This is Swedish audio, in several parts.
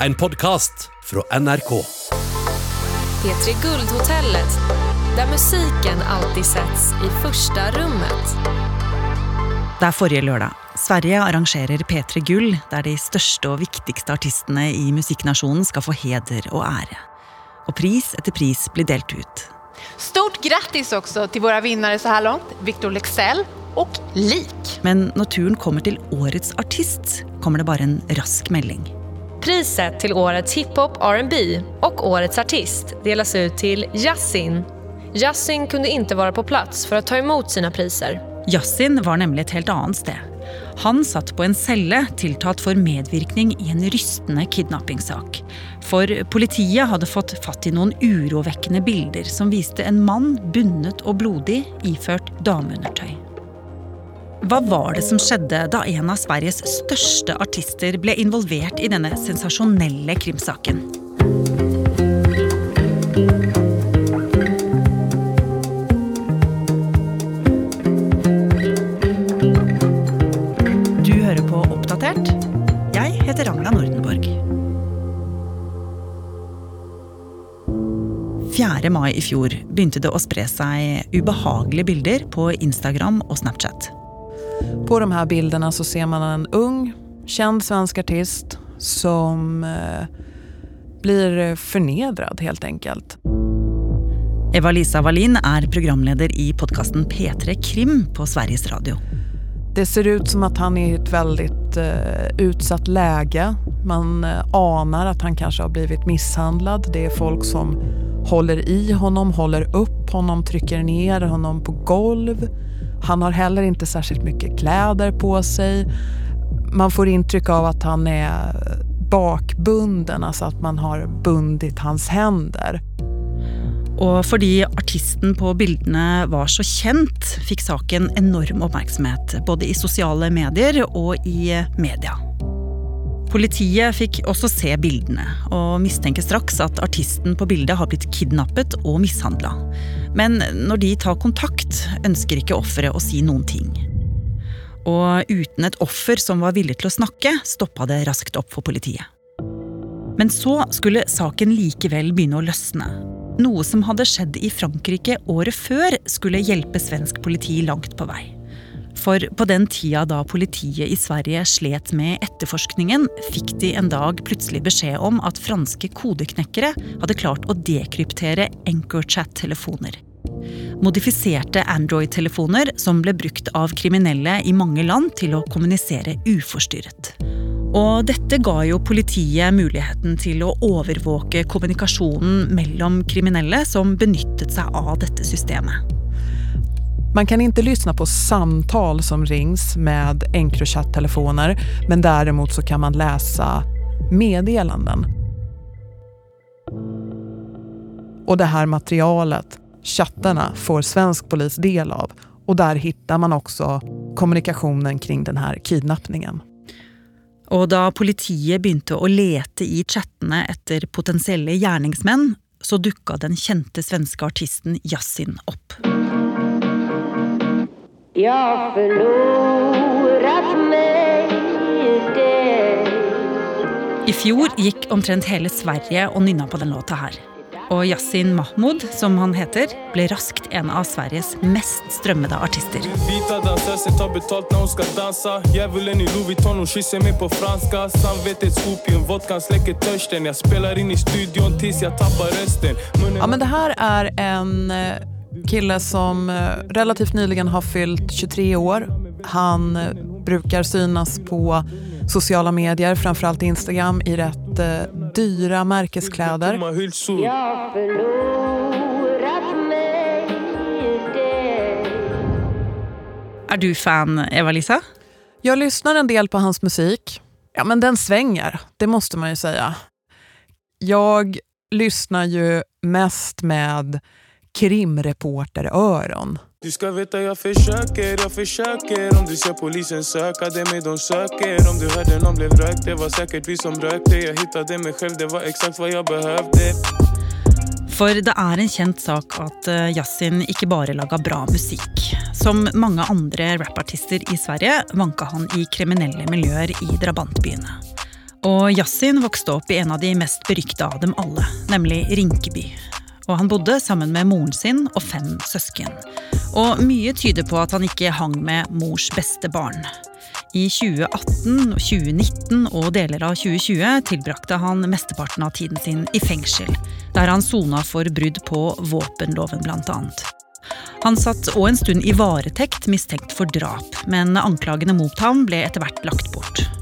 en podkast fra NRK. P3 Guldhotellet, där musiken alltid sätts i första rummet. Det er forrige lørdag. Sverige arrangerer P3 Gull, der de største og viktigste artistene i musikknasjonen skal få heder og ære. Og pris etter pris blir delt ut. Stort grattis också till våra vinnare så här långt, Victor Lexell och Lik. Men når turen kommer til årets artist, kommer det bare en rask melding. Priset till årets hiphop R&B och årets artist delas ut till Yasin. Yasin kunde inte vara på plats för att ta emot sina priser. Yasin var nämligen ett helt annat sted. Han satt på en celle tiltalt för medvirkning i en rystande kidnappingssak. För politiet hade fått fatt i några oroväckande bilder som visade en man bunden och blodig iført dameundertøy. Hva var det som skjedde da en av Sveriges største artister ble involvert i denne sensasjonelle krimsaken? Du hører på Oppdatert. Jeg heter Ragna Nordenborg. 4. mai i fjor begynte det å spre seg ubehagelige bilder på Instagram og Snapchat. På de här bilderna så ser man en ung, känd svensk artist som eh, blir förnedrad helt enkelt. Eva-Lisa Wallin är programleder i podcasten P3 Krim på Sveriges Radio. Det ser ut som att han är i ett väldigt eh, utsatt läge. Man eh, anar att han kanske har blivit misshandlad. Det är folk som håller i honom, håller upp honom, trycker ner honom på golv. Han har heller inte särskilt mycket kläder på sig. Man får intryck av att han är bakbunden, alltså att man har bundit hans händer. Og fordi artisten på bildene var så kjent, fick saken enorm uppmärksamhet, Både i sociala medier och i media. Politiet fick också se bildene, och misstänker straks att artisten på bildet har blivit kidnappet och misshandlad. Men når de tar kontakt, ønsker ikke offeret å si noen ting. Og uten et offer som var villig til å snakke, stoppa det raskt opp for politiet. Men så skulle saken likevel begynne å løsne. Noe som hadde skjedd i Frankrike året før, skulle hjelpe svensk politi langt på vei. For på den tida da politiet i Sverige slet med etterforskningen, fikk de en dag plutselig beskjed om at franske kodeknekkere hadde klart å dekryptere Anchorchat-telefoner. Modifiserte Android-telefoner som ble brukt av kriminelle i mange land til å kommunisere uforstyrret. Og dette ga jo politiet muligheten til å overvåke kommunikasjonen mellom kriminelle som benyttet seg av dette systemet. Man kan inte lyssna på samtal som rings med Encrochat-telefoner men däremot så kan man läsa meddelanden. Och det här materialet, chattarna, får svensk polis del av och där hittar man också kommunikationen kring den här kidnappningen. Og da politiet begynte å lete i chattene etter potensielle gjerningsmenn, så dukka den kjente svenske artisten Yasin opp. Jag förlorat mig i dig I fjor gikk omtrent hele Sverige og nynna på den låta her. Og Yasin Mahmoud, som han heter, ble raskt en av Sveriges mest strømmede artister. Vita dansösen tar betalt när hon ska dansa Djävulen i Louis Vuitton, hon kysser mig på franska Samvetets opium, vodkan släcker törsten Jag spelar in i studion tills jag tappar rösten Munnen Ja, men det här är en eh, kille som eh, relativt nyligen har fyllt 23 år. Han eh, brukar synas på sociala medier, framförallt Instagram, i rätt eh, dyra märkeskläder. Jag förlorat mig Er du fan, Eva-Lisa? Jag lyssnar en del på hans musik. Ja, men den svänger, det måste man ju säga. Jag lyssnar ju mest med krimreporteröron. Du ska veta jag försöker, jag försöker Om du ser polisen söka, det är mig de söker Om du hörde någon blev rökt, det var säkert vi som rökte Jag hittade mig själv, det var exakt vad jag behövde För det är en känd sak att eh, Yasin inte bara laga bra musik. Som många andra rapartister i Sverige vanka han i kriminella miljöer i drabantbyarna. Och Yasin växte upp i en av de mest beryktade av dem alla, nämligen Rinkeby och han bodde samman med moren sin och fem syskon. Och mycket tyder på att han inte hang med mors bästa barn. I 2018, 2019 och delar av 2020 tillbrakte han mesteparten av tiden sin i fängelse, där han sona för brudd på bland annat. Han satt också en stund i varetekt misstänkt för drap, men anklagene mot ham blev etter lagt bort.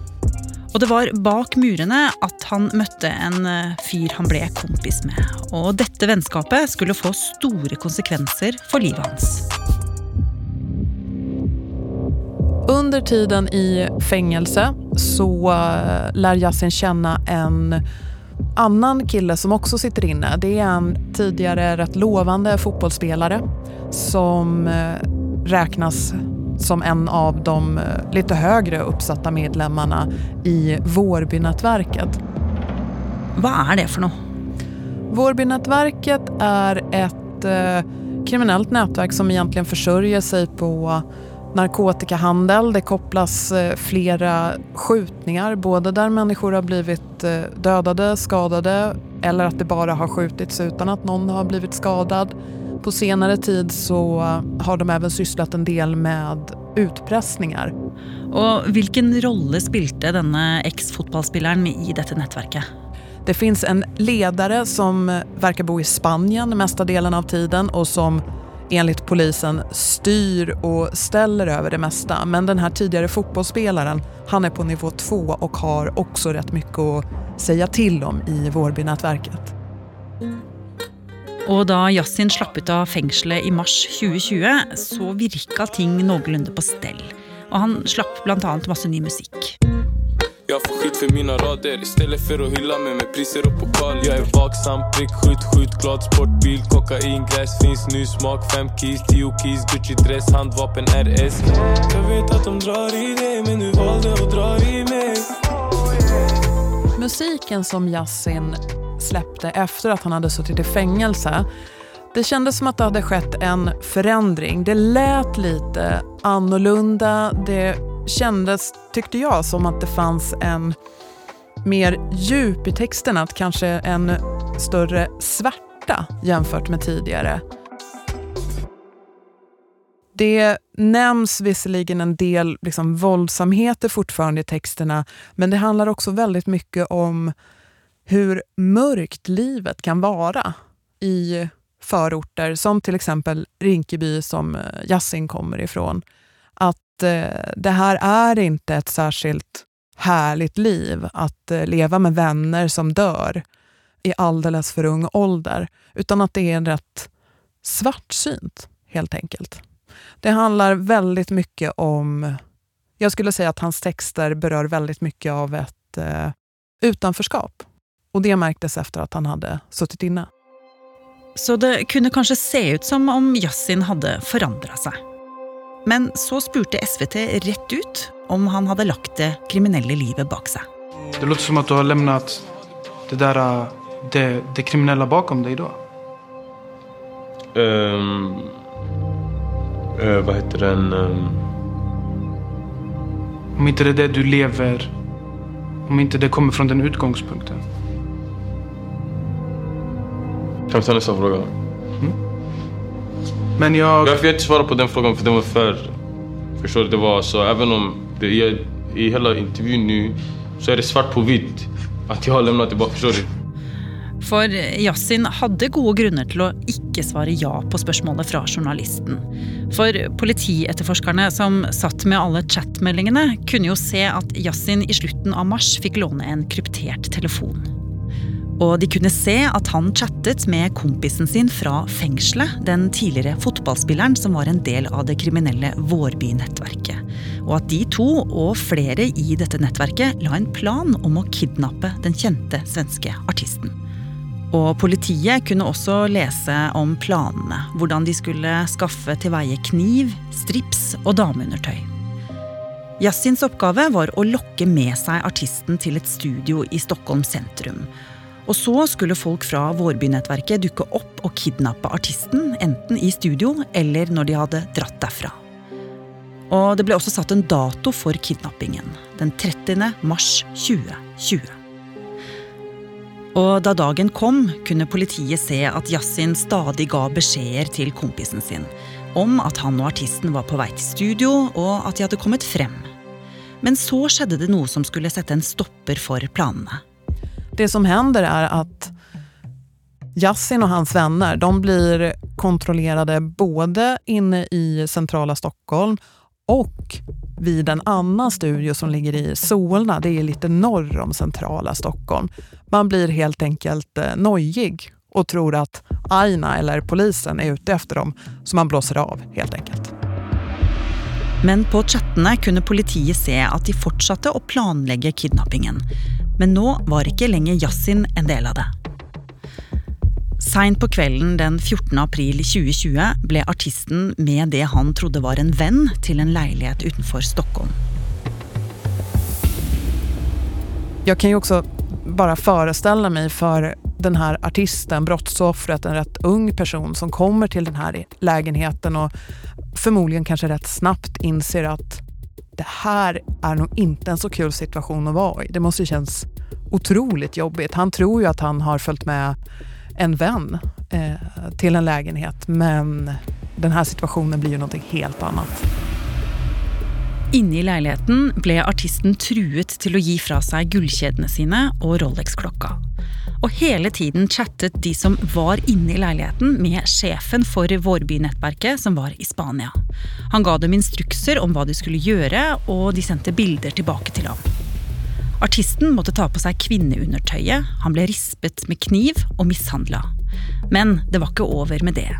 Og det var bak murene at han møtte en eh, fyr han ble kompis med. Og dette vennskapet skulle få store konsekvenser for livet hans. Under tiden i fängelse så eh, lär Yasin känna en annan kille som också sitter inne. Det är en tidigare rätt lovande fotbollsspelare som eh, räknas som en av de eh, lite högre uppsatta medlemmarna i Vårbynätverket. Vad är det för något? Vårbynätverket är ett eh, kriminellt nätverk som egentligen försörjer sig på narkotikahandel. Det kopplas eh, flera skjutningar, både där människor har blivit eh, dödade, skadade eller att det bara har skjutits utan att någon har blivit skadad. På senare tid så har de även sysslat en del med utpressningar. Och vilken roll spilte denne eks-fotballspilleren i dette nettverket? Det finns en ledare som verkar bo i Spanien mesta delen av tiden och som enligt polisen styr och ställer över det mesta. Men den här tidigare fotbollsspelaren, han är på nivå två och har också rätt mycket att säga till om i Vårbynätverket. Og da Yasin slapp ut av fengselet i mars 2020, så virka ting noenlunde på stell. Og han slapp bl.a. masse ny musikk. Jag får skit för mina rader istället för att hylla mig med priser och pokal Jag är vaksam, prickskytt, skjutglad, sportbil, kokain, gräs finns ny smak Fem keys, tio keys, Gucci-dress, handvapen, RS Jag vet att de drar i dig men du valde att dra i mig Musiken som Yasin släppte efter att han hade suttit i fängelse det kändes som att det hade skett en förändring. Det lät lite annorlunda. Det kändes, tyckte jag, som att det fanns en mer djup i texten, att kanske en större svärta jämfört med tidigare. Det nämns visserligen en del liksom, våldsamheter fortfarande i texterna, men det handlar också väldigt mycket om hur mörkt livet kan vara i förorter som till exempel Rinkeby som eh, Yasin kommer ifrån. Att eh, det här är inte ett särskilt härligt liv att eh, leva med vänner som dör i alldeles för ung ålder, utan att det är rätt svartsynt helt enkelt. Det handlar väldigt mycket om, jag skulle säga att hans texter berör väldigt mycket av ett eh, utanförskap. Och det märktes efter att han hade suttit inne. Så det kunde kanske se ut som om Yasin hade förändrat sig. Men så spurte SVT rätt ut om han hade lagt det kriminella livet bak sig. Det låter som att du har lämnat det där det, det kriminella bakom dig då. Um, uh, vad heter den? Um... Om inte det är det du lever, om inte det kommer från den utgångspunkten. Kan vi ta nästa fråga? Mm. Men jag... Jag får inte svara på den frågan för den var för... Förstår du? Det var så även om det är, i hela intervjun nu så är det svart på vitt att jag har lämnat bara. Förstår du? For Yasin hadde gode grunner til å ikke svare ja på spørsmålet fra journalisten. For politietterforskerne som satt med alle chatmeldingene, kunne jo se at Yasin i slutten av mars fikk låne en kryptert telefon. Og de kunne se at han chattet med kompisen sin fra fengselet, den tidligere fotballspilleren som var en del av det kriminelle Vårby-nettverket. Og at de to, og flere i dette nettverket, la en plan om å kidnappe den kjente svenske artisten. Og politiet kunne også lese om planene. Hvordan de skulle skaffe til veie kniv, strips og dameundertøy. Yassins oppgave var å lokke med seg artisten til et studio i Stockholm sentrum. Och så skulle folk fra Vårbynätverket dyka dukke opp og kidnappe artisten, enten i studio eller når de hadde dratt derfra. Och det blev också satt en dato för kidnappingen, den 30 mars 2020. Och da dagen kom, kunde politiet se att Yasin stadig gav beskjeder till kompisen sin om att han och artisten var på väg till studio och att de hade kommit fram. Men så skedde det något som skulle sätta en stopper för planerna. Det som händer är att Yasin och hans vänner de blir kontrollerade både inne i centrala Stockholm och vid en annan studio som ligger i Solna. Det är lite norr om centrala Stockholm. Man blir helt enkelt eh, nojig och tror att Aina eller polisen är ute efter dem, så man blåser av helt enkelt. Men på chattene kunde politiet se att de fortsatte å planlegge kidnappingen. Men nu var ikke lenger Yasin en del av det. Seint på kvällen den 14. april 2020 blev artisten med det han trodde var en vän till en lägenhet utanför Stockholm. Jag kan ju också bara föreställa mig för den här artisten, brottsoffret, en rätt ung person som kommer till den här lägenheten och förmodligen kanske rätt snabbt inser att det här är nog inte en så kul situation att vara i. Det måste ju kännas otroligt jobbigt. Han tror ju att han har följt med en vän eh, till en lägenhet men den här situationen blir ju någonting helt annat. Inne i lägenheten blev artisten truet til att ge fra sig gullkjedene sine och Rolex-klokka. Och hela tiden chattet de som var inne i lägenheten med chefen för Vårby-nettverket som var i Spanien. Han gav dem instrukser om vad de skulle göra och de sendte bilder tillbaka till honom. Artisten måtte ta på sig kvinneundertøyet, han blev rispet med kniv och misshandlad. Men det var inte över med det.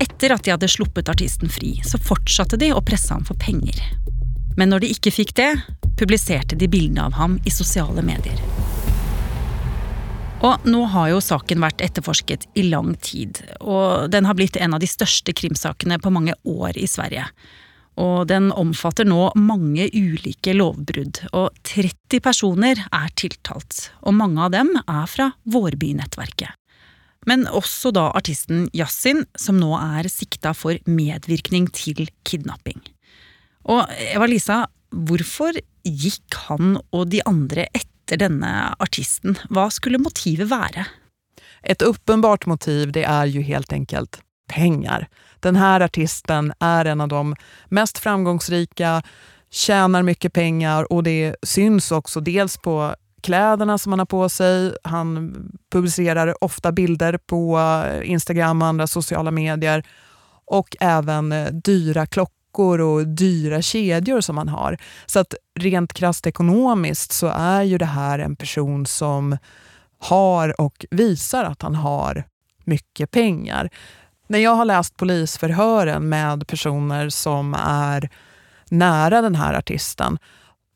Efter att de hade sluppet artisten fri, så fortsatte de å presse ham for penger. Men när de inte fick det, publicerade de bilderna av honom i sociala medier. Och nu har ju saken varit efterforskad i lång tid, och den har blivit en av de största krimsakerna på många år i Sverige. Och den omfattar nu många olika lovbrudd, och 30 personer är tilltalt. Och många av dem är från Vårbynätverket. Men också då artisten Yasin, som nu är siktad för medverkan till kidnapping. Og Eva-Lisa, varför gick han och de andra efter denne artisten? Vad skulle motivet vara? Ett uppenbart motiv det är ju helt enkelt pengar. Den här artisten är en av de mest framgångsrika, tjänar mycket pengar och det syns också dels på kläderna som han har på sig. Han publicerar ofta bilder på Instagram och andra sociala medier och även eh, dyra klockor och dyra kedjor som han har. Så att rent krasst ekonomiskt så är ju det här en person som har och visar att han har mycket pengar. När jag har läst polisförhören med personer som är nära den här artisten,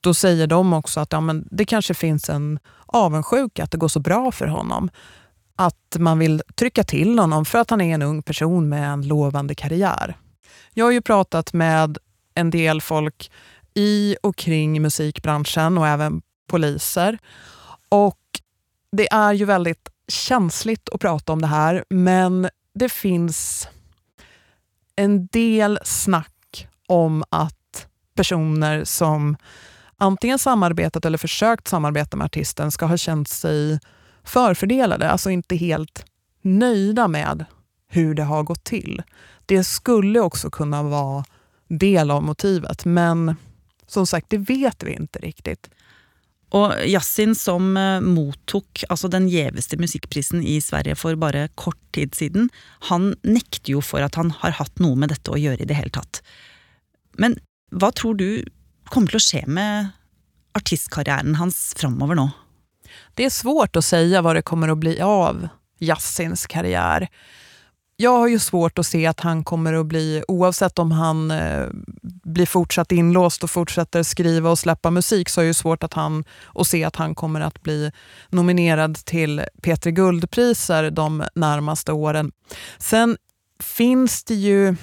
då säger de också att ja, men det kanske finns en avundsjuka att det går så bra för honom. Att man vill trycka till honom för att han är en ung person med en lovande karriär. Jag har ju pratat med en del folk i och kring musikbranschen och även poliser. Och det är ju väldigt känsligt att prata om det här, men det finns en del snack om att personer som antingen samarbetat eller försökt samarbeta med artisten ska ha känt sig förfördelade, alltså inte helt nöjda med hur det har gått till. Det skulle också kunna vara del av motivet, men som sagt, det vet vi inte riktigt. Och Yasin som eh, mottog alltså den gjeveste musikprisen i Sverige för bara kort tid sedan, han nekter ju för att han har haft något med detta att göra i det tatt. Men vad tror du kommer att ske med artistkarriären hans framöver nu? Det är svårt att säga vad det kommer att bli av Yassins karriär. Jag har ju svårt att se att han kommer att bli, oavsett om han eh, blir fortsatt inlåst och fortsätter skriva och släppa musik, så har jag svårt att, han, att se att han kommer att bli nominerad till P3 Guldpriser de närmaste åren. Sen finns det ju...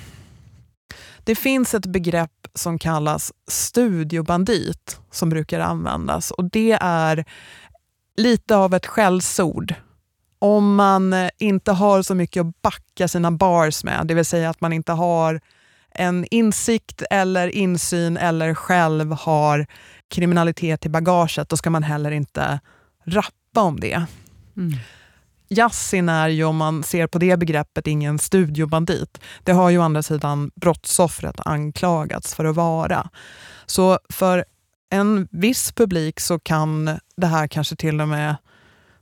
Det finns ett begrepp som kallas studiobandit som brukar användas och det är lite av ett skällsord om man inte har så mycket att backa sina bars med, det vill säga att man inte har en insikt eller insyn eller själv har kriminalitet i bagaget, då ska man heller inte rappa om det. Mm. Yasin är ju, om man ser på det begreppet, ingen studiobandit. Det har ju å andra sidan brottsoffret anklagats för att vara. Så för en viss publik så kan det här kanske till och med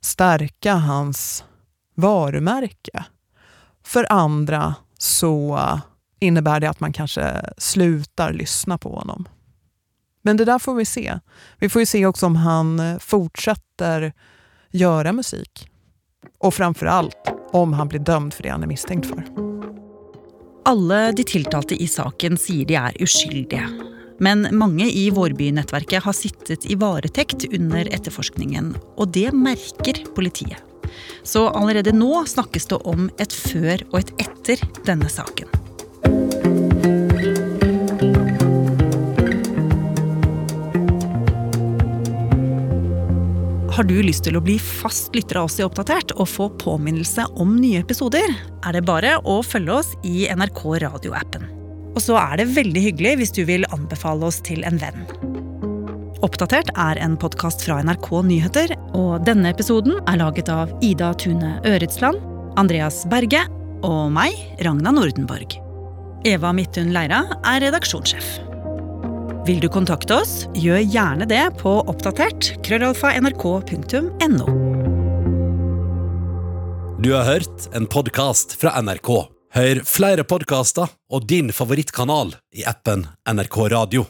stärka hans varumärke. För andra så innebär det att man kanske slutar lyssna på honom. Men det där får vi se. Vi får ju se också om han fortsätter göra musik. Och framför allt om han blir dömd för det han är misstänkt för. Alla de tiltalte i saken sier de är uskyldige. Men många i Vårby-nätverket har sittet i varetekt under efterforskningen och det märker politiet. Så allerede nu snackas det om ett för och ett efter denna saken. Har du lyst til å bli fast lytter av oss i Oppdatert og få påminnelse om nya episoder, Är det bara att följa oss i NRK radioappen. Og så er det veldig hyggelig hvis du vil anbefale oss til en venn. Oppdatert er en podkast fra NRK Nyheter, og denne episoden er laget av Ida Tune Øretsland, Andreas Berge og meg, Ragna Nordenborg. Eva Midthun Leira er redaksjonssjef. Vil du kontakte oss, gjør gjerne det på oppdatert krøllalfa nrk.no. Du har hørt en podkast fra NRK. Hør flere podkaster og din favorittkanal i appen NRK Radio.